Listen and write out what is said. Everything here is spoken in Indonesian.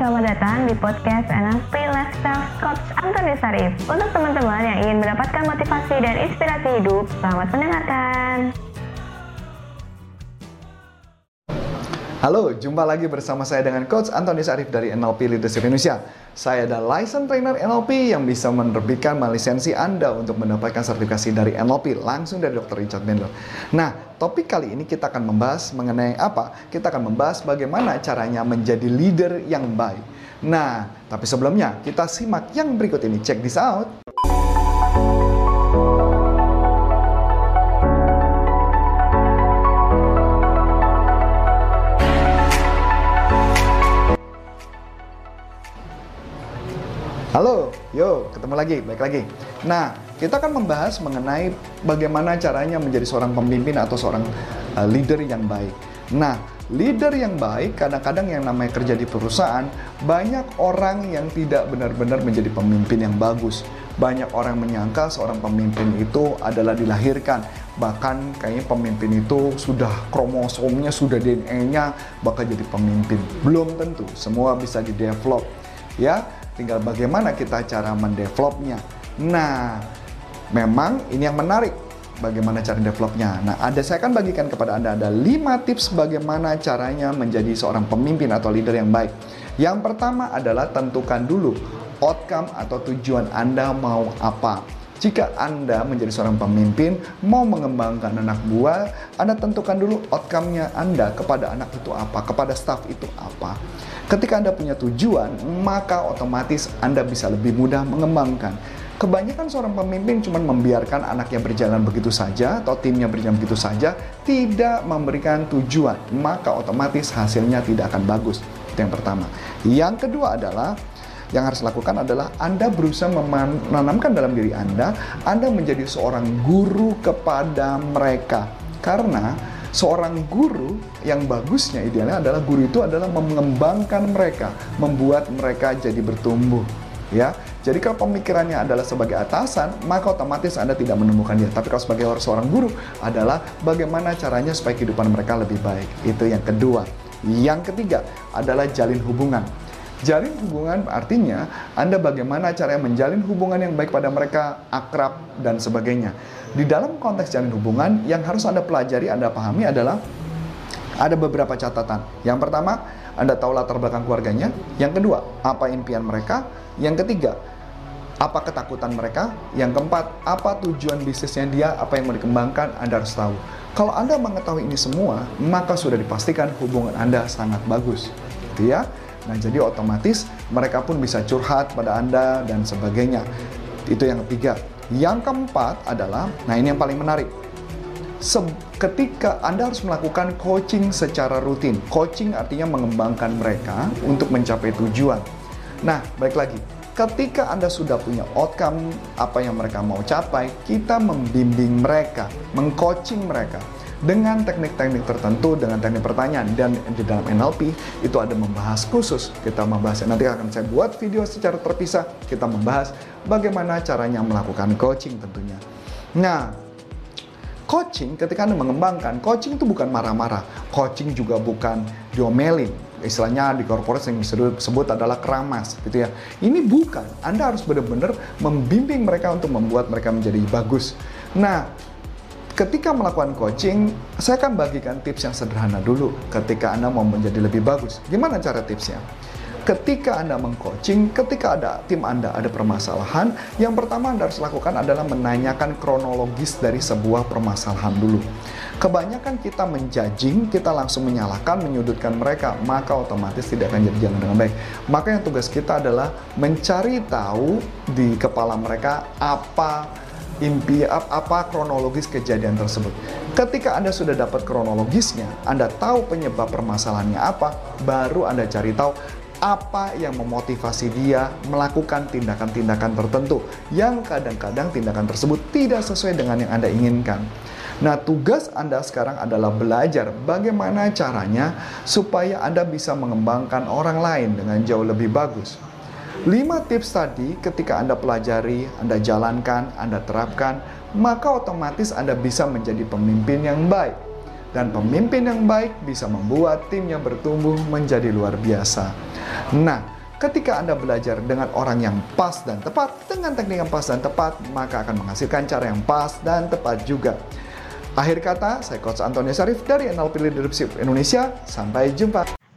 selamat datang di podcast NLP Lifestyle Coach Antoni Sarif. Untuk teman-teman yang ingin mendapatkan motivasi dan inspirasi hidup, selamat mendengarkan. Halo, jumpa lagi bersama saya dengan Coach Antoni Sarif dari NLP Leadership Indonesia. Saya adalah license trainer NLP yang bisa menerbitkan lisensi Anda untuk mendapatkan sertifikasi dari NLP langsung dari Dr. Richard Bandler. Nah, topik kali ini kita akan membahas mengenai apa? Kita akan membahas bagaimana caranya menjadi leader yang baik. Nah, tapi sebelumnya kita simak yang berikut ini. Check this out. Halo, yo, ketemu lagi, baik lagi. Nah, kita akan membahas mengenai bagaimana caranya menjadi seorang pemimpin atau seorang uh, leader yang baik. Nah, leader yang baik kadang-kadang yang namanya kerja di perusahaan, banyak orang yang tidak benar-benar menjadi pemimpin yang bagus. Banyak orang menyangka seorang pemimpin itu adalah dilahirkan. Bahkan kayaknya pemimpin itu sudah kromosomnya, sudah DNA-nya bakal jadi pemimpin. Belum tentu, semua bisa di-develop. Ya, tinggal bagaimana kita cara mendevelopnya. Nah, memang ini yang menarik bagaimana cara developnya. Nah, ada saya akan bagikan kepada Anda ada 5 tips bagaimana caranya menjadi seorang pemimpin atau leader yang baik. Yang pertama adalah tentukan dulu outcome atau tujuan Anda mau apa. Jika Anda menjadi seorang pemimpin, mau mengembangkan anak buah, Anda tentukan dulu outcome-nya Anda kepada anak itu apa, kepada staff itu apa. Ketika Anda punya tujuan, maka otomatis Anda bisa lebih mudah mengembangkan. Kebanyakan seorang pemimpin cuma membiarkan anaknya berjalan begitu saja atau timnya berjalan begitu saja, tidak memberikan tujuan, maka otomatis hasilnya tidak akan bagus. Itu yang pertama. Yang kedua adalah yang harus lakukan adalah Anda berusaha menanamkan dalam diri Anda, Anda menjadi seorang guru kepada mereka. Karena seorang guru yang bagusnya idealnya adalah guru itu adalah mengembangkan mereka, membuat mereka jadi bertumbuh. Ya, jadi kalau pemikirannya adalah sebagai atasan, maka otomatis Anda tidak menemukan dia. Tapi kalau sebagai seorang guru adalah bagaimana caranya supaya kehidupan mereka lebih baik. Itu yang kedua. Yang ketiga adalah jalin hubungan. Jalin hubungan artinya Anda bagaimana caranya menjalin hubungan yang baik pada mereka, akrab, dan sebagainya. Di dalam konteks jalin hubungan, yang harus Anda pelajari, Anda pahami adalah ada beberapa catatan. Yang pertama, Anda tahu latar belakang keluarganya. Yang kedua, apa impian mereka. Yang ketiga, apa ketakutan mereka. Yang keempat, apa tujuan bisnisnya dia, apa yang mau dikembangkan, Anda harus tahu. Kalau Anda mengetahui ini semua, maka sudah dipastikan hubungan Anda sangat bagus. Gitu ya. Nah, jadi otomatis mereka pun bisa curhat pada Anda dan sebagainya. Itu yang ketiga. Yang keempat adalah, nah ini yang paling menarik. Se ketika Anda harus melakukan coaching secara rutin. Coaching artinya mengembangkan mereka untuk mencapai tujuan. Nah, baik lagi. Ketika Anda sudah punya outcome apa yang mereka mau capai, kita membimbing mereka, mengcoaching mereka dengan teknik-teknik tertentu, dengan teknik pertanyaan dan di dalam NLP itu ada membahas khusus. Kita membahas nanti akan saya buat video secara terpisah. Kita membahas bagaimana caranya melakukan coaching tentunya. Nah, coaching ketika Anda mengembangkan, coaching itu bukan marah-marah. Coaching juga bukan diomelin. Istilahnya di corporate yang disebut adalah keramas gitu ya. Ini bukan. Anda harus benar-benar membimbing mereka untuk membuat mereka menjadi bagus. Nah, ketika melakukan coaching, saya akan bagikan tips yang sederhana dulu ketika Anda mau menjadi lebih bagus. Gimana cara tipsnya? Ketika Anda mengcoaching, ketika ada tim Anda ada permasalahan, yang pertama Anda harus lakukan adalah menanyakan kronologis dari sebuah permasalahan dulu. Kebanyakan kita menjudging, kita langsung menyalahkan, menyudutkan mereka, maka otomatis tidak akan jadi jalan dengan baik. Maka yang tugas kita adalah mencari tahu di kepala mereka apa impi apa kronologis kejadian tersebut. Ketika Anda sudah dapat kronologisnya, Anda tahu penyebab permasalahannya apa, baru Anda cari tahu apa yang memotivasi dia melakukan tindakan-tindakan tertentu yang kadang-kadang tindakan tersebut tidak sesuai dengan yang Anda inginkan. Nah, tugas Anda sekarang adalah belajar bagaimana caranya supaya Anda bisa mengembangkan orang lain dengan jauh lebih bagus. 5 tips tadi ketika Anda pelajari, Anda jalankan, Anda terapkan, maka otomatis Anda bisa menjadi pemimpin yang baik. dan pemimpin yang baik bisa membuat timnya bertumbuh menjadi luar biasa. Nah, ketika Anda belajar dengan orang yang pas dan tepat, dengan teknik yang pas dan tepat, maka akan menghasilkan cara yang pas dan tepat juga. Akhir kata, saya Coach Antoni Sarif dari NLP Leadership Indonesia. Sampai jumpa.